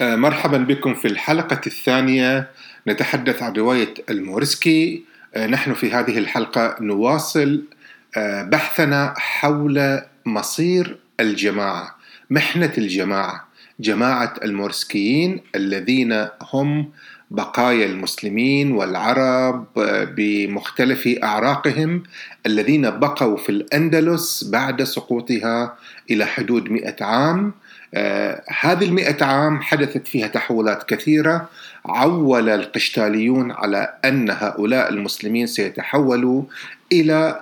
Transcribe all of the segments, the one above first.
آه، مرحبا بكم في الحلقة الثانية. نتحدث عن رواية المورسكي آه، نحن في هذه الحلقة نواصل آه، بحثنا حول مصير الجماعة محنة الجماعة جماعة المورسكيين الذين هم بقايا المسلمين والعرب بمختلف أعراقهم الذين بقوا في الأندلس بعد سقوطها إلى حدود مئة عام. آه هذه المئة عام حدثت فيها تحولات كثيرة. عول القشتاليون على أن هؤلاء المسلمين سيتحولوا إلى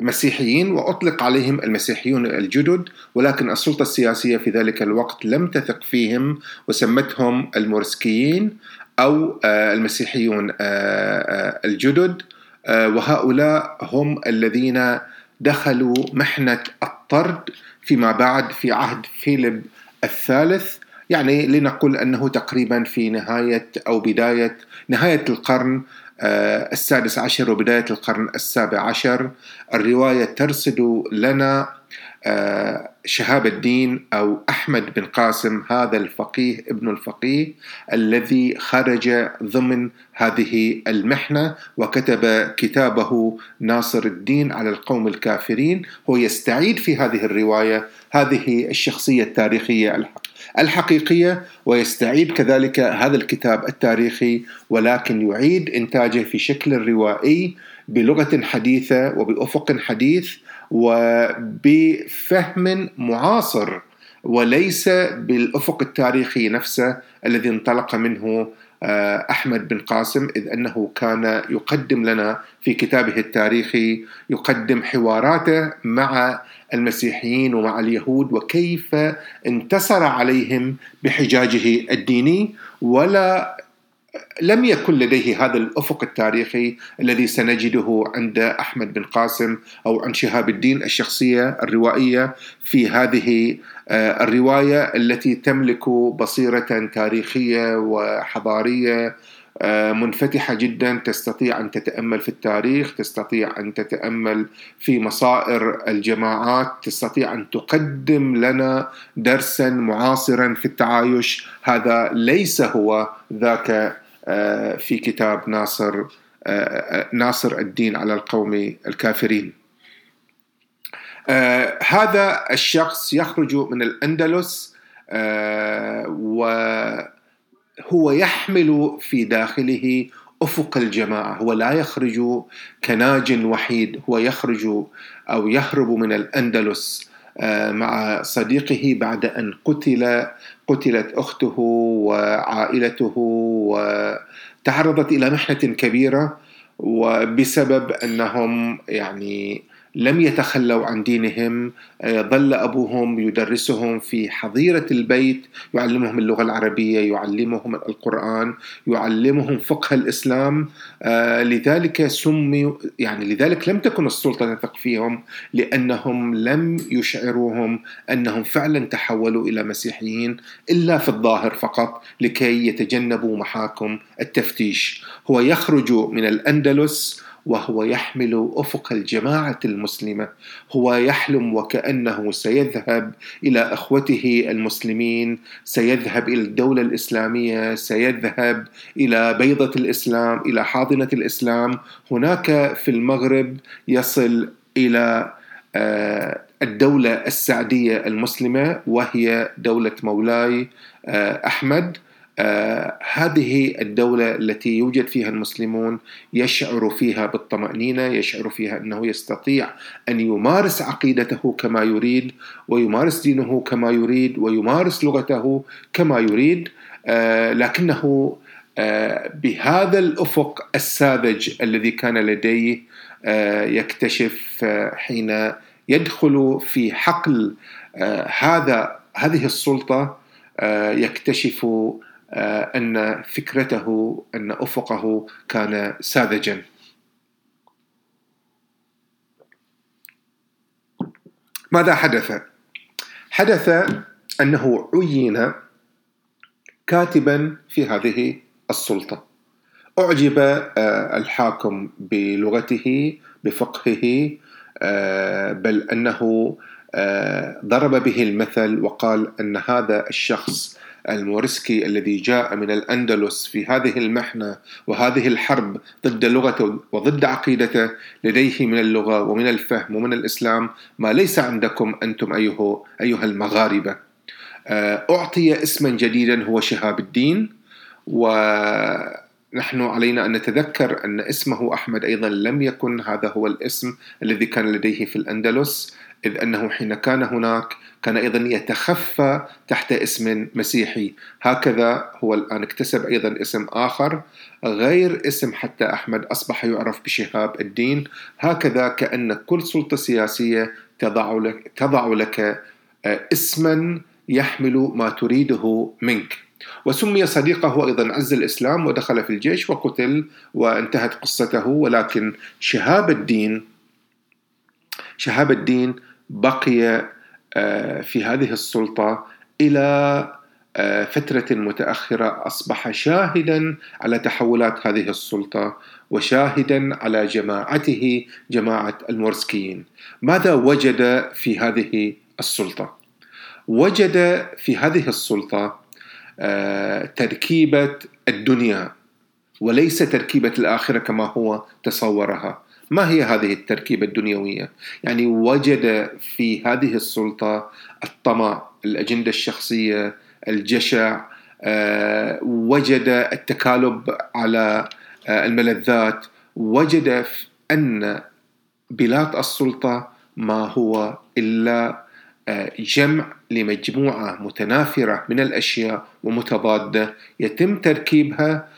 مسيحيين وأطلق عليهم المسيحيون الجدد ولكن السلطة السياسية في ذلك الوقت لم تثق فيهم وسمتهم المورسكيين أو آه، المسيحيون آه، الجدد. وهؤلاء هم الذين دخلوا محنة الطرد فيما بعد في عهد فيليب الثالث. يعني لنقول أنه تقريبا في نهاية أو بداية نهاية القرن السادس عشر وبداية القرن السابع عشر. الرواية ترصد لنا آه، شهاب الدين أو أحمد بن قاسم هذا الفقيه ابن الفقيه الذي خرج ضمن هذه المحنة وكتب كتابه ناصر الدين على القوم الكافرين. هو يستعيد في هذه الرواية هذه الشخصية التاريخية الحقيقية ويستعيد كذلك هذا الكتاب التاريخي ولكن يعيد إنتاجه في شكل روائي. بلغة حديثة وبأفق حديث وبفهم معاصر وليس بالأفق التاريخي نفسه الذي انطلق منه آه، أحمد بن قاسم إذ أنه كان يقدم لنا في كتابه التاريخي يقدم حواراته مع المسيحيين ومع اليهود وكيف انتصر عليهم بحجاجه الديني. ولا لم يكن لديه هذا الأفق التاريخي الذي سنجده عند أحمد بن قاسم أو عند شهاب الدين الشخصية الروائية في هذه آه، الرواية التي تملك بصيرة تاريخية وحضارية آه، منفتحة جدا تستطيع أن تتأمل في التاريخ، تستطيع أن تتأمل في مصائر الجماعات، تستطيع أن تقدم لنا درسا معاصرا في التعايش، هذا ليس هو ذاك آه، في كتاب ناصر آه، ناصر الدين على القوم الكافرين. هذا الشخص يخرج من الأندلس و هو يحمل في داخله أفق الجماعة هو لا يخرج كناج وحيد هو يخرج أو يهرب من الأندلس آه، مع صديقه بعد أن قتل قتلت أخته وعائلته وتعرضت إلى محنة كبيرة وبسبب أنهم يعني لم يتخلوا عن دينهم آه، ظل أبوهم يدرسهم في حظيرة البيت يعلمهم اللغة العربية يعلمهم القرآن يعلمهم فقه الإسلام آه، لذلك سمي يعني لذلك لم تكن السلطة تثق فيهم لأنهم لم يشعروهم أنهم فعلا تحولوا إلى مسيحيين إلا في الظاهر فقط لكي يتجنبوا محاكم التفتيش. هو يخرج من الأندلس وهو يحمل أفق الجماعة المسلمة هو يحلم وكأنه سيذهب إلى أخوته المسلمين سيذهب إلى الدولة الإسلامية سيذهب إلى بيضة الإسلام إلى حاضنة الإسلام. هناك في المغرب يصل إلى آه، الدولة السعدية المسلمة وهي دولة مولاي آه، أحمد. آه هذه الدولة التي يوجد فيها المسلمون يشعر فيها بالطمأنينة يشعر فيها أنه يستطيع أن يمارس عقيدته كما يريد ويمارس دينه كما يريد ويمارس لغته كما يريد. آه لكنه آه بهذا الأفق الساذج الذي كان لديه آه، يكتشف آه، حين يدخل في حقل آه، هذا هذه السلطة يكتشف أن فكرته أن أفقه كان ساذجا ماذا حدث؟ حدث أنه عين كاتبا في هذه السلطة أعجب آه، الحاكم بلغته بفقهه آه، بل أنه ضرب به المثل وقال أن هذا الشخص المورسكي الذي جاء من الأندلس في هذه المحنة وهذه الحرب ضد لغته وضد عقيدته لديه من اللغة ومن الفهم ومن الإسلام ما ليس عندكم أنتم أيها, أيها المغاربة. آه، أعطي اسما جديدا هو شهاب الدين ونحن علينا أن نتذكر أن اسمه أحمد أيضا لم يكن هذا هو الاسم الذي كان لديه في الأندلس. إذ أنه حين كان هناك كان أيضا يتخفى تحت اسم مسيحي. هكذا هو الآن اكتسب أيضا اسم آخر غير اسم حتى أحمد أصبح يعرف بشهاب الدين. هكذا كأن كل سلطة سياسية تضع لك, تضع لك آه، اسما يحمل ما تريده منك. وسمي صديقه أيضا عز الإسلام ودخل في الجيش وقتل وانتهت قصته. ولكن شهاب الدين شهاب الدين بقي آه، في هذه السلطة إلى آه، فترة متأخرة أصبح شاهدا على تحولات هذه السلطة وشاهدا على جماعته جماعة المورسكيين ماذا وجد في هذه السلطة؟ وجد في هذه السلطة آه، تركيبة الدنيا وليس تركيبة الآخرة كما هو تصورها ما هي هذه التركيبة الدنيوية؟ يعني وجد في هذه السلطة الطمع، الأجندة الشخصية، الجشع، آه، وجد التكالب على آه، الملذات، وجد أن بلاد السلطة ما هو إلا آه، جمع لمجموعة متنافرة من الأشياء ومتضادة يتم تركيبها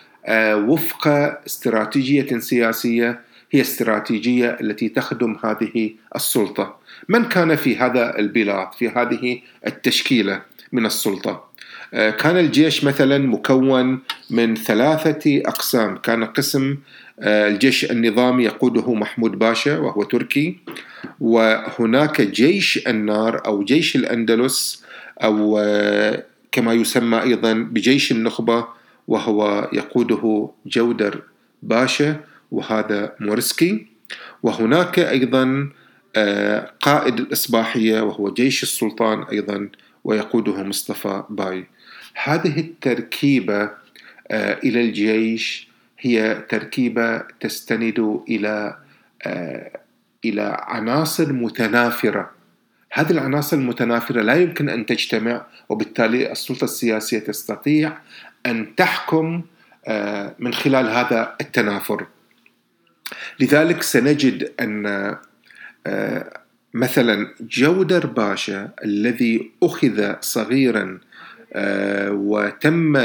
وفق استراتيجية سياسية هي استراتيجية التي تخدم هذه السلطة. من كان في هذا البلاد في هذه التشكيلة من السلطة؟ آه، كان الجيش مثلا مكون من ثلاثة أقسام. كان قسم آه، الجيش النظامي يقوده محمود باشا وهو تركي وهناك جيش النار أو جيش الأندلس أو آه، كما يسمى أيضا بجيش النخبة وهو يقوده جودر باشا. وهذا مورسكي وهناك أيضا آه، قائد الإصباحية وهو جيش السلطان أيضا ويقوده مصطفى باي. هذه التركيبة آه، إلى الجيش هي تركيبة تستند إلى آه، إلى عناصر متنافرة. هذه العناصر المتنافرة لا يمكن أن تجتمع وبالتالي السلطة السياسية تستطيع أن تحكم من خلال هذا التنافر. لذلك سنجد أن آه، مثلا جودر باشا الذي أخذ صغيرا آه، وتم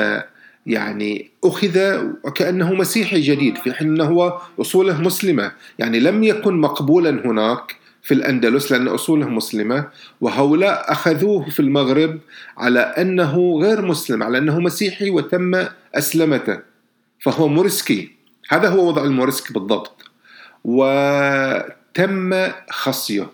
يعني أخذ وكأنه مسيحي جديد في حين هو أصوله مسلمة. يعني لم يكن مقبولا هناك في الأندلس لأن أصوله مسلمة. وهؤلاء أخذوه في المغرب على أنه غير مسلم على أنه مسيحي وتم أسلمته. فهو مورسكي. هذا هو وضع المورسكي بالضبط. وتم خصيه.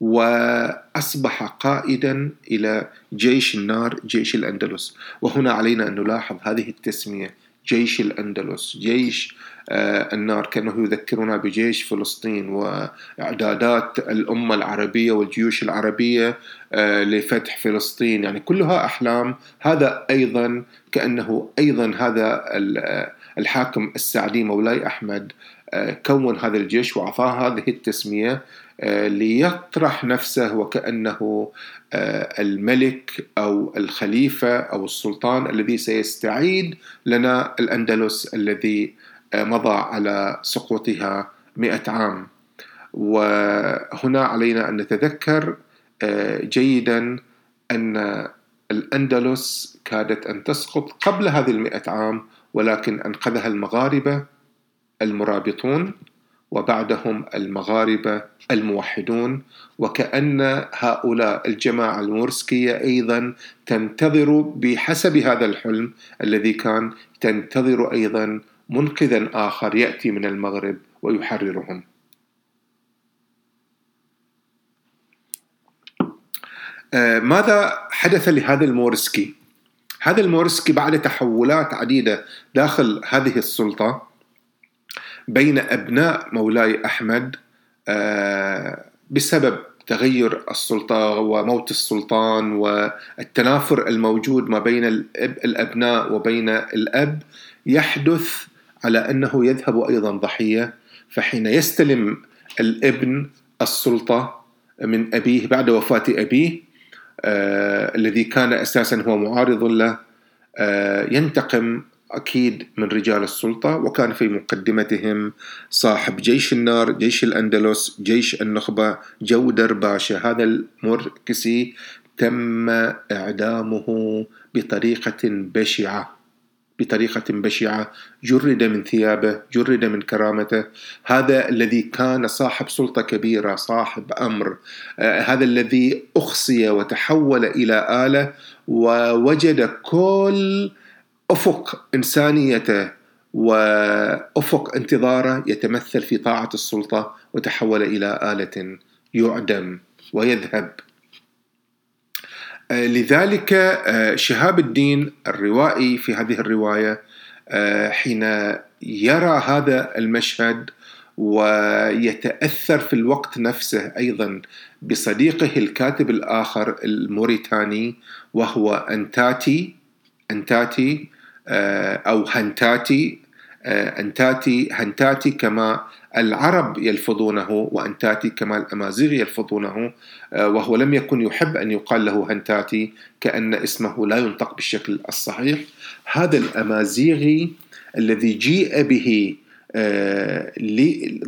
وأصبح قائدا إلى جيش النار جيش الأندلس. وهنا علينا أن نلاحظ هذه التسمية جيش الأندلس. جيش آه، النار كأنه يذكرنا بجيش فلسطين وإعدادات الأمة العربية والجيوش العربية آه، لفتح فلسطين. يعني كلها أحلام. هذا أيضا كأنه أيضا هذا الحاكم السعدي مولاي أحمد كون هذا الجيش وأعطاه هذه التسمية آه، ليطرح نفسه وكأنه آه، الملك أو الخليفة أو السلطان الذي سيستعيد لنا الأندلس الذي آه، مضى على سقوطها مئة عام. وهنا علينا أن نتذكر جيدا أن الأندلس كادت أن تسقط قبل هذه المئة عام ولكن أنقذها المغاربة المرابطون وبعدهم المغاربة الموحدون وكأن هؤلاء الجماعة المورسكية أيضا تنتظر بحسب هذا الحلم الذي كان تنتظر أيضا منقذا آخر يأتي من المغرب ويحررهم آه، ماذا حدث لهذا المورسكي؟ هذا المورسكي بعد تحولات عديدة داخل هذه السلطة بين أبناء مولاي أحمد آه، بسبب تغير السلطة وموت السلطان والتنافر الموجود ما بين الأب الأبناء وبين الأب يحدث على أنه يذهب أيضا ضحية فحين يستلم الابن السلطة من أبيه بعد وفاة أبيه الذي كان أساسا هو معارض له آه ينتقم أكيد من رجال السلطة وكان في مقدمتهم صاحب جيش النار جيش الأندلس جيش النخبة جودر باشا هذا المركسي تم إعدامه بطريقة بشعة. بطريقة بشعة جرد من ثيابه جرد من كرامته. هذا الذي كان صاحب سلطة كبيرة صاحب أمر. آه هذا الذي أخصي وتحول إلى آلة ووجد كل أفق إنسانيته وأفق انتظاره يتمثل في طاعة السلطة وتحول إلى آلة يعدم ويذهب. لذلك آه، شهاب الدين الروائي في هذه الرواية آه، حين يرى هذا المشهد ويتأثر في الوقت نفسه أيضا بصديقه الكاتب الآخر الموريتاني وهو أنتاتي أنتاتي آه، أو هنتاتي آه، أنتاتي هنتاتي كما العرب يلفظونه وأنتاتي كما الأمازيغ يلفظونه آه، وهو لم يكن يحب أن يقال له هنتاتي كأن اسمه لا ينطق بالشكل الصحيح. هذا الأمازيغي الذي جيء به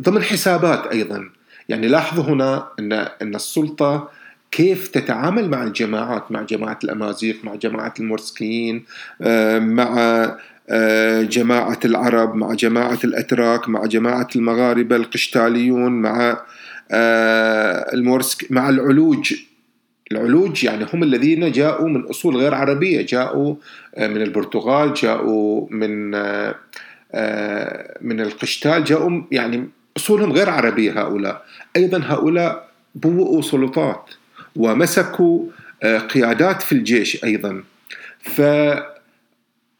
ضمن حسابات أيضا. يعني لاحظوا هنا أن أن السلطة كيف تتعامل مع الجماعات مع جماعة الأمازيغ مع جماعة المورسكيين آه، مع آه، جماعة العرب مع جماعة الأتراك مع جماعة المغاربة القشتاليون مع آه، المورسك مع العلوج. العلوج يعني هم الذين جاءوا من أصول غير عربية جاءوا من البرتغال جاءوا من من القشتال جاءوا يعني أصولهم غير عربية هؤلاء. أيضا هؤلاء بوؤوا سلطات ومسكوا آه، قيادات في الجيش أيضا.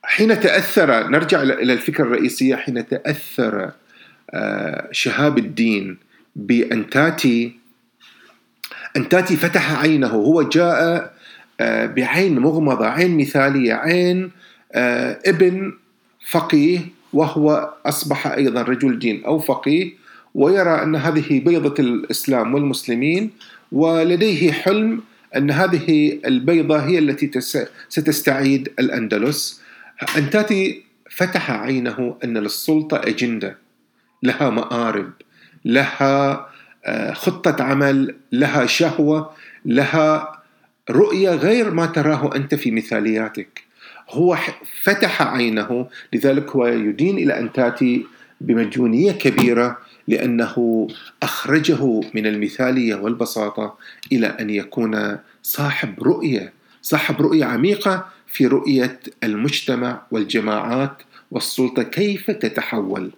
فحين تأثر نرجع إلى الفكرة الرئيسية حين تأثر آه، شهاب الدين بأنتاتي أنتاتي فتح عينه. هو جاء آه، بعين مغمضة عين مثالية عين ابن فقيه وهو أصبح أيضا رجل دين أو فقيه ويرى أن هذه بيضة الإسلام والمسلمين ولديه حلم أن هذه البيضة هي التي ستستعيد الأندلس. أنتاتي فتح عينه أن للسلطة أجندة لها مآرب لها آه، خطة عمل لها شهوة لها رؤية غير ما تراه أنت في مثالياتك. هو فتح عينه لذلك هو يدين إلى أنتاتي بمجونية كبيرة لأنه أخرجه من المثالية والبساطة إلى أن يكون صاحب رؤية صاحب رؤية عميقة في رؤية المجتمع والجماعات والسلطة كيف تتحول.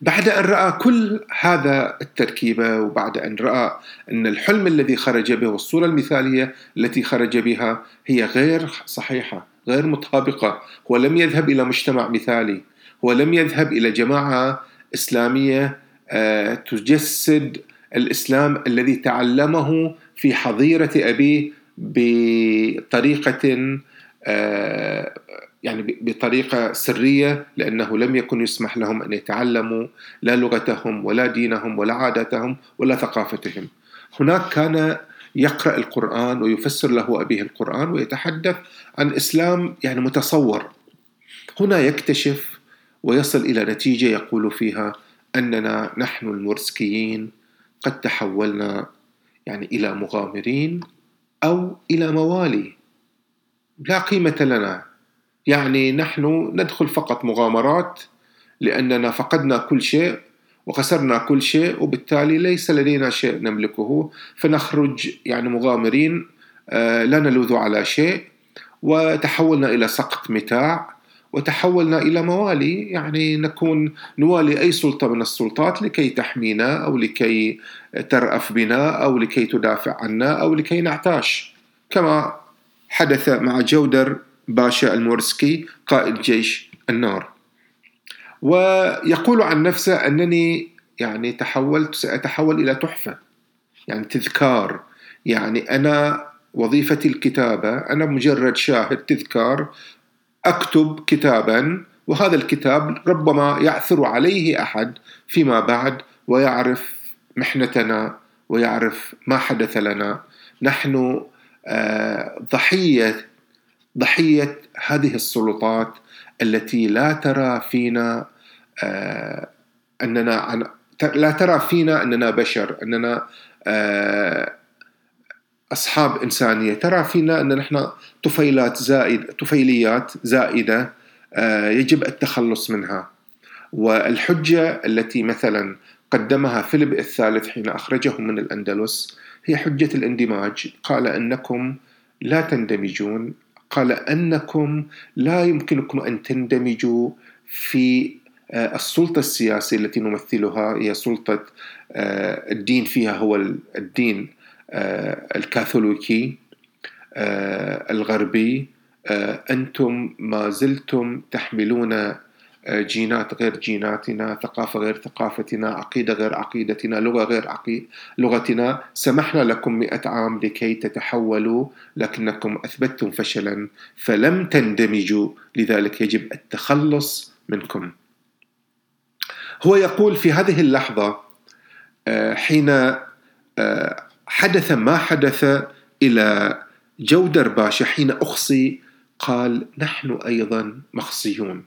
بعد أن رأى كل هذا التركيبه وبعد أن رأى أن الحلم الذي خرج به والصورة المثالية التي خرج بها هي غير صحيحة غير مطابقة. هو لم يذهب إلى مجتمع مثالي هو لم يذهب إلى جماعة إسلامية آه، تجسد الإسلام الذي تعلمه في حظيرة أبيه بطريقة آه، يعني بطريقة سرية لأنه لم يكن يسمح لهم أن يتعلموا لا لغتهم ولا دينهم ولا عاداتهم ولا ثقافتهم. هناك كان يقرأ القرآن ويفسر له أبيه القرآن ويتحدث عن إسلام يعني متصور. هنا يكتشف ويصل إلى نتيجة يقول فيها أننا نحن المرسكيين قد تحولنا يعني إلى مغامرين أو إلى موالي. لا قيمة لنا. يعني نحن ندخل فقط مغامرات لأننا فقدنا كل شيء وخسرنا كل شيء وبالتالي ليس لدينا شيء نملكه. فنخرج يعني مغامرين آه، لا نلوذ على شيء. وتحولنا إلى سقط متاع. وتحولنا إلى موالي يعني نكون نوالي أي سلطة من السلطات لكي تحمينا أو لكي ترأف بنا أو لكي تدافع عنا أو لكي نعتاش. كما حدث مع جودر باشا المورسكي قائد جيش النار. ويقول عن نفسه أنني يعني تحولت سأتحول إلى تحفة يعني تذكار. يعني أنا وظيفتي الكتابة أنا مجرد شاهد تذكار أكتب كتابا وهذا الكتاب ربما يعثر عليه أحد فيما بعد ويعرف محنتنا ويعرف ما حدث لنا. نحن آه، ضحية ضحية هذه السلطات التي لا ترى فينا آه، أننا لا ترى فينا أننا بشر أننا آه، أصحاب إنسانية. ترى فينا أن نحن طفيلات زائد طفيليات زائدة يجب التخلص منها. والحجة التي مثلا قدمها فيليب الثالث حين أخرجه من الأندلس هي حجة الاندماج. قال أنكم لا تندمجون. قال أنكم لا يمكنكم أن تندمجوا في آه، السلطة السياسية التي نمثلها. هي سلطة آه، الدين فيها هو الدين. آه، الكاثوليكي الغربي أنتم ما زلتم تحملون جينات غير جيناتنا ثقافة غير ثقافتنا عقيدة غير عقيدتنا لغة غير عقي... لغتنا. سمحنا لكم مئة عام لكي تتحولوا لكنكم أثبتتم فشلا فلم تندمجوا. لذلك يجب التخلص منكم. هو يقول في هذه اللحظة آه، حين آه، حدث ما حدث إلى جودر باشا حين أخصي قال نحن أيضا مخصيون.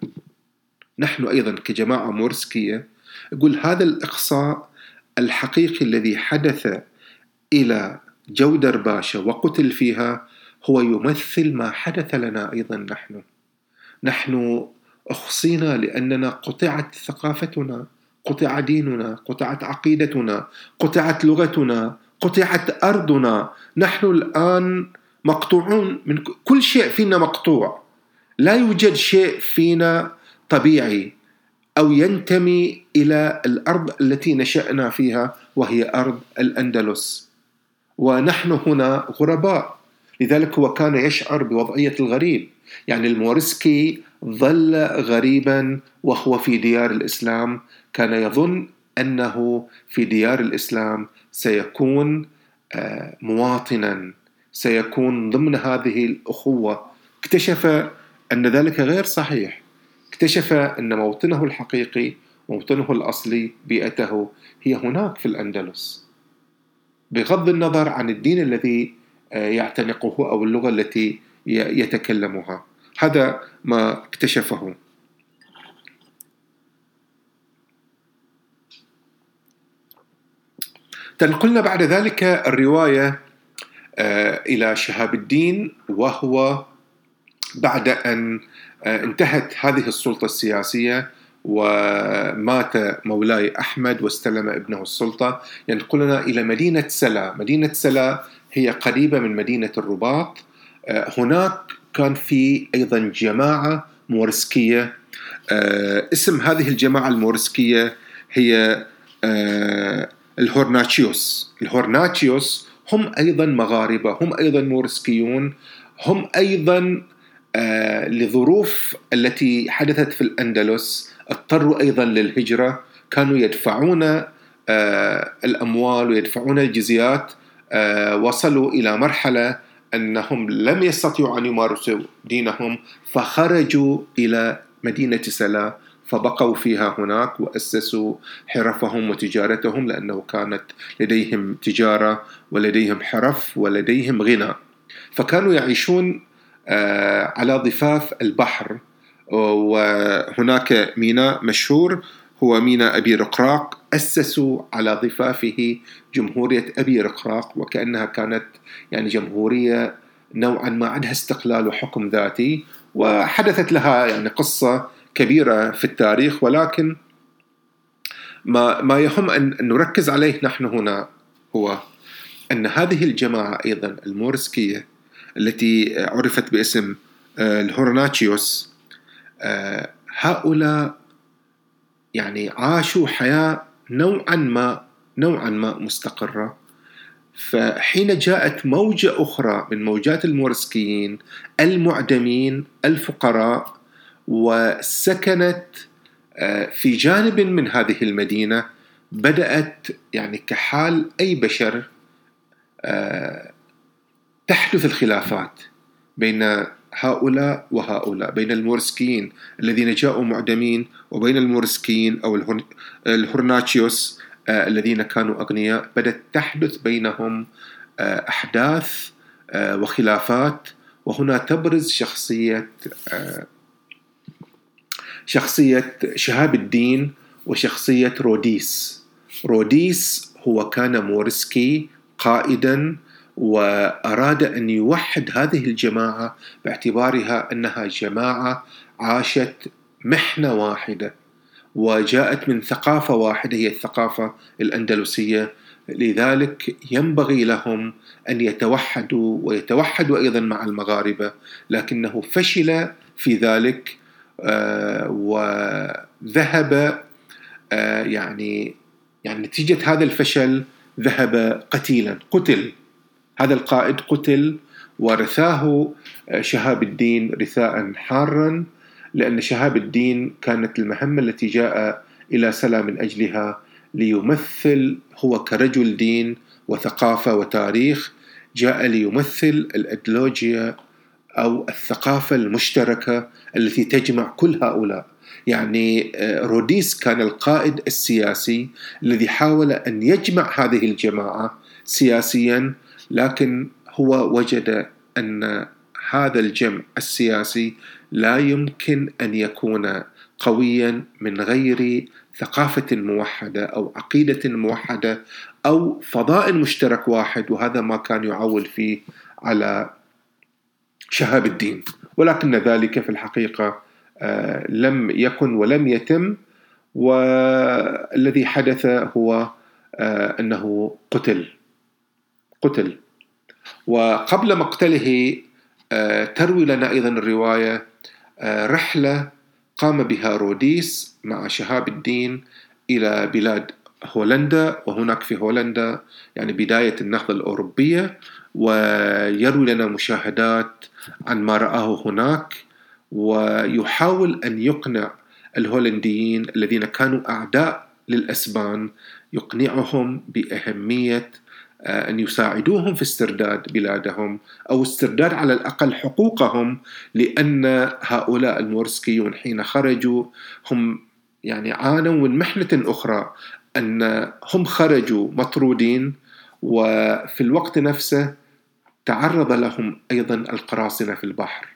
نحن أيضا كجماعة مورسكية. يقول هذا الإقصاء الحقيقي الذي حدث إلى جودر باشا وقتل فيها هو يمثل ما حدث لنا أيضا نحن. نحن أخصينا لأننا قطعت ثقافتنا قطع ديننا قطعت عقيدتنا قطعت لغتنا قطعت أرضنا. نحن الآن مقطوعون من كل شيء فينا مقطوع. لا يوجد شيء فينا طبيعي أو ينتمي إلى الأرض التي نشأنا فيها وهي أرض الأندلس. ونحن هنا غرباء. لذلك هو كان يشعر بوضعية الغريب. يعني المورسكي ظل غريبا وهو في ديار الإسلام. كان يظن أنه في ديار الإسلام سيكون آه، مواطنا سيكون ضمن هذه الأخوة. اكتشف أن ذلك غير صحيح. اكتشف أن موطنه الحقيقي موطنه الأصلي بيئته هي هناك في الأندلس. بغض النظر عن الدين الذي آه، يعتنقه أو اللغة التي يتكلمها. هذا ما اكتشفه. تنقلنا بعد ذلك الرواية آه، إلى شهاب الدين وهو بعد أن آه، انتهت هذه السلطة السياسية ومات مولاي أحمد واستلم ابنه السلطة. ينقلنا إلى مدينة سلا. مدينة سلا هي قريبة من مدينة الرباط. آه، هناك كان في أيضا جماعة مورسكية. آه، اسم هذه الجماعة المورسكية هي الهورناتشيوس. الهورناتشيوس هم أيضا مغاربة هم أيضا مورسكيون هم أيضا آه، لظروف التي حدثت في الأندلس اضطروا أيضا للهجرة كانوا يدفعون آه، الأموال ويدفعون الجزيات آه، وصلوا إلى مرحلة أنهم لم يستطيعوا أن يمارسوا دينهم فخرجوا إلى مدينة سلا. فبقوا فيها هناك وأسسوا حرفهم وتجارتهم لأنه كانت لديهم تجارة ولديهم حرف ولديهم غنى. فكانوا يعيشون آه، على ضفاف البحر. وهناك ميناء مشهور هو ميناء أبي رقراق. أسسوا على ضفافه جمهورية أبي رقراق وكأنها كانت يعني جمهورية نوعا ما عندها استقلال وحكم ذاتي. وحدثت لها يعني قصة كبيرة في التاريخ ولكن ما ما يهم أن نركز عليه نحن هنا هو أن هذه الجماعة أيضا المورسكية التي عرفت باسم آه، الهورناتشيوس آه، هؤلاء يعني عاشوا حياة نوعا ما نوعا ما مستقرة. فحين جاءت موجة أخرى من موجات المورسكيين المعدمين الفقراء وسكنت آه، في جانب من هذه المدينة بدأت يعني كحال أي بشر تحدث الخلافات بين هؤلاء وهؤلاء بين المورسكيين الذين جاءوا معدمين وبين المورسكيين أو الهرناتشيوس الذين كانوا أغنياء. بدأت تحدث بينهم أحداث وخلافات وهنا تبرز شخصية شخصية شهاب الدين وشخصية روديس. روديس هو كان مورسكي قائدا وأراد أن يوحد هذه الجماعة باعتبارها أنها جماعة عاشت محنة واحدة وجاءت من ثقافة واحدة هي الثقافة الأندلسية. لذلك ينبغي لهم أن يتوحدوا ويتوحدوا أيضا مع المغاربة لكنه فشل في ذلك وذهب آه، يعني يعني نتيجة هذا الفشل ذهب قتيلا قتل. هذا القائد قتل ورثاه آه، شهاب الدين رثاء حارا لأن شهاب الدين كانت المهمة التي جاء إلى سلا من أجلها ليمثل هو كرجل دين وثقافة وتاريخ جاء ليمثل الأيديولوجيا أو الثقافة المشتركة التي تجمع كل هؤلاء. يعني آه، روديس كان القائد السياسي الذي حاول أن يجمع هذه الجماعة سياسيا لكن هو وجد أن هذا الجمع السياسي لا يمكن أن يكون قويا من غير ثقافة موحدة أو عقيدة موحدة أو فضاء مشترك واحد وهذا ما كان يعول فيه على شهاب الدين. ولكن ذلك في الحقيقة آه، لم يكن ولم يتم والذي حدث هو آه، أنه قتل. قتل. وقبل مقتله آه، تروي لنا أيضا الرواية رحلة قام بها روديس مع شهاب الدين إلى بلاد هولندا وهناك في هولندا يعني بداية النهضة الأوروبية ويروي لنا مشاهدات عن ما رآه هناك ويحاول أن يقنع الهولنديين الذين كانوا أعداء للأسبان يقنعهم بأهمية آه، أن يساعدوهم في استرداد بلادهم أو استرداد على الأقل حقوقهم لأن هؤلاء المورسكيون حين خرجوا هم يعني عانوا من محنة أخرى أن هم خرجوا مطرودين وفي الوقت نفسه تعرض لهم أيضا القراصنة في البحر.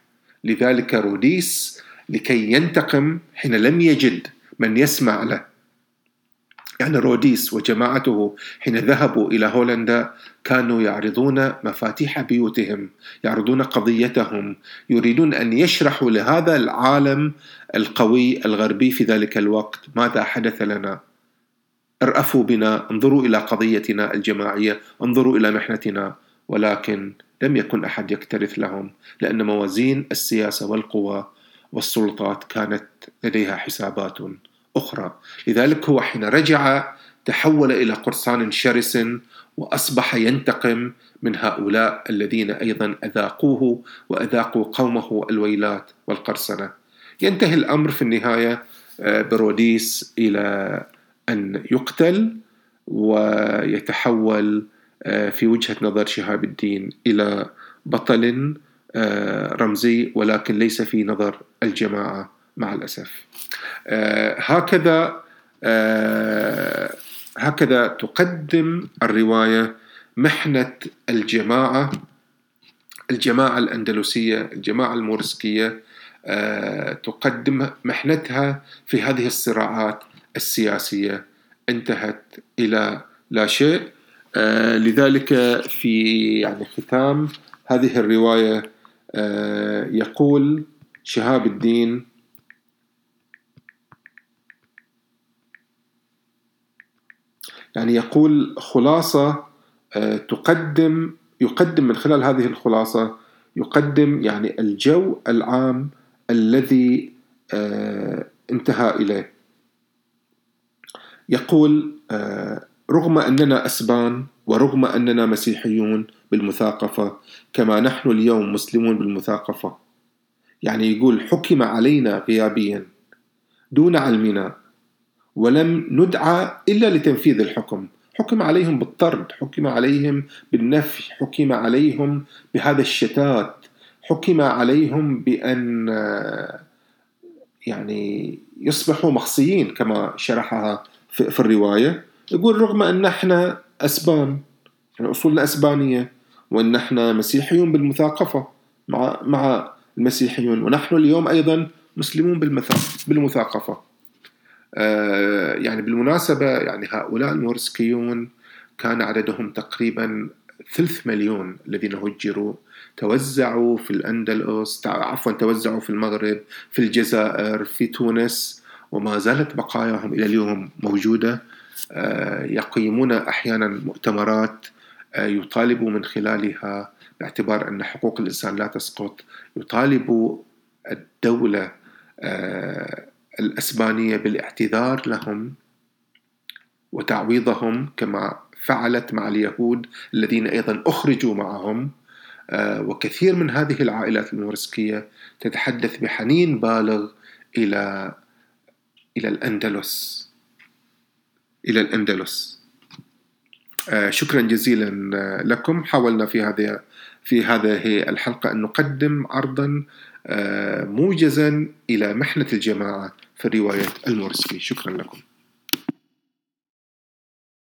لذلك روديس لكي ينتقم حين لم يجد من يسمع له. يعني روديس وجماعته حين ذهبوا إلى هولندا كانوا يعرضون مفاتيح بيوتهم يعرضون قضيتهم يريدون أن يشرحوا لهذا العالم القوي الغربي في ذلك الوقت ماذا حدث لنا. ارأفوا بنا انظروا إلى قضيتنا الجماعية انظروا إلى محنتنا. ولكن لم يكن أحد يكترث لهم لأن موازين السياسة والقوى والسلطات كانت لديها حسابات أخرى. لذلك هو حين رجع تحول إلى قرصان شرس وأصبح ينتقم من هؤلاء الذين أيضا أذاقوه وأذاقوا قومه الويلات والقرصنة. ينتهي الأمر في النهاية آه، بروديس إلى أن يقتل ويتحول في وجهة نظر شهاب الدين إلى بطل آه، رمزي ولكن ليس في نظر الجماعة مع الأسف. آه، هكذا هكذا تقدم الرواية محنة الجماعة الجماعة الأندلسية الجماعة المورسكية تقدم محنتها في هذه الصراعات السياسية. انتهت إلى لا شيء. آه لذلك في يعني ختام هذه الرواية آه يقول شهاب الدين يعني يقول خلاصة آه تقدم يقدم من خلال هذه الخلاصة يقدم يعني الجو العام الذي آه انتهى إليه. يقول آه رغم أننا أسبان ورغم أننا مسيحيون بالمثاقفة كما نحن اليوم مسلمون بالمثاقفة. يعني يقول حكم علينا غيابيا دون علمنا ولم ندعى إلا لتنفيذ الحكم. حكم عليهم بالطرد حكم عليهم بالنفي حكم عليهم بهذا الشتات حكم عليهم بأن يعني يصبحوا مخصيين كما شرحها في الرواية. يقول رغم أن إحنا أسبان يعني أصولنا أسبانية وأن إحنا مسيحيون بالمثاقفة مع مع المسيحيون ونحن اليوم أيضا مسلمون بالمثاقفة. آه يعني بالمناسبة يعني هؤلاء المورسكيون كان عددهم تقريبا ثلث مليون الذين هجروا توزعوا في الأندلس عفوا توزعوا في المغرب في الجزائر في تونس وما زالت بقاياهم إلى اليوم موجودة. يقيمون أحيانا مؤتمرات آه، يطالبوا من خلالها باعتبار أن حقوق الإنسان لا تسقط. يطالب الدولة آه، الأسبانية بالاعتذار لهم وتعويضهم كما فعلت مع اليهود الذين أيضا أخرجوا معهم. آه، وكثير من هذه العائلات المورسكية تتحدث بحنين بالغ إلى إلى الأندلس. إلى الأندلس. آه، شكرا جزيلا آه، لكم. حاولنا في هذه في هذه الحلقة أن نقدم عرضا موجزا إلى محنة الجماعة في رواية المورسكي شكرا لكم.